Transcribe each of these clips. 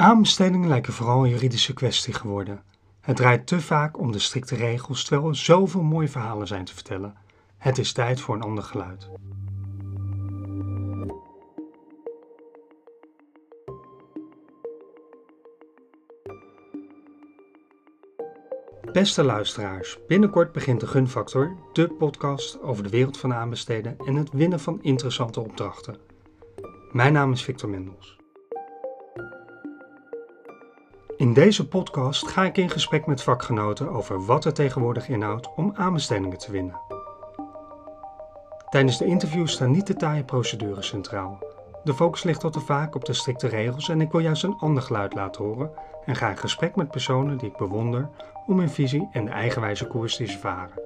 Aanbestedingen lijken vooral een juridische kwestie geworden. Het draait te vaak om de strikte regels, terwijl er zoveel mooie verhalen zijn te vertellen. Het is tijd voor een ander geluid. Beste luisteraars, binnenkort begint de Gunfactor, de podcast over de wereld van aanbesteden en het winnen van interessante opdrachten. Mijn naam is Victor Mendels. In deze podcast ga ik in gesprek met vakgenoten over wat er tegenwoordig inhoudt om aanbestedingen te winnen. Tijdens de interviews staan niet de taaie procedures centraal. De focus ligt al te vaak op de strikte regels en ik wil juist een ander geluid laten horen en ga in gesprek met personen die ik bewonder om hun visie en de eigenwijze koers te varen.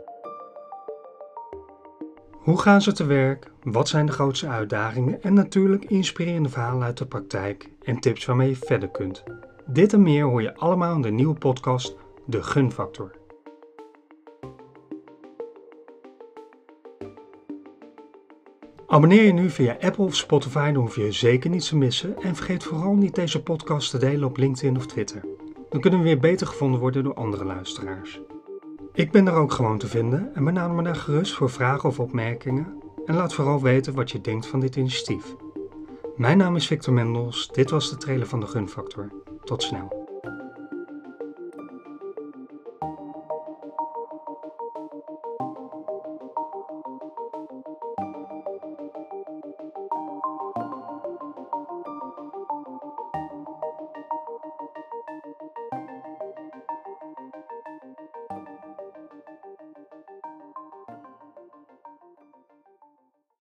Hoe gaan ze te werk? Wat zijn de grootste uitdagingen? En natuurlijk inspirerende verhalen uit de praktijk en tips waarmee je verder kunt. Dit en meer hoor je allemaal in de nieuwe podcast De Gunfactor. Abonneer je nu via Apple of Spotify, dan hoef je zeker niets te missen. En vergeet vooral niet deze podcast te delen op LinkedIn of Twitter. Dan kunnen we weer beter gevonden worden door andere luisteraars. Ik ben er ook gewoon te vinden en benader me daar gerust voor vragen of opmerkingen. En laat vooral weten wat je denkt van dit initiatief. Mijn naam is Victor Mendels, dit was de trailer van de Gunfactor. Tot snel.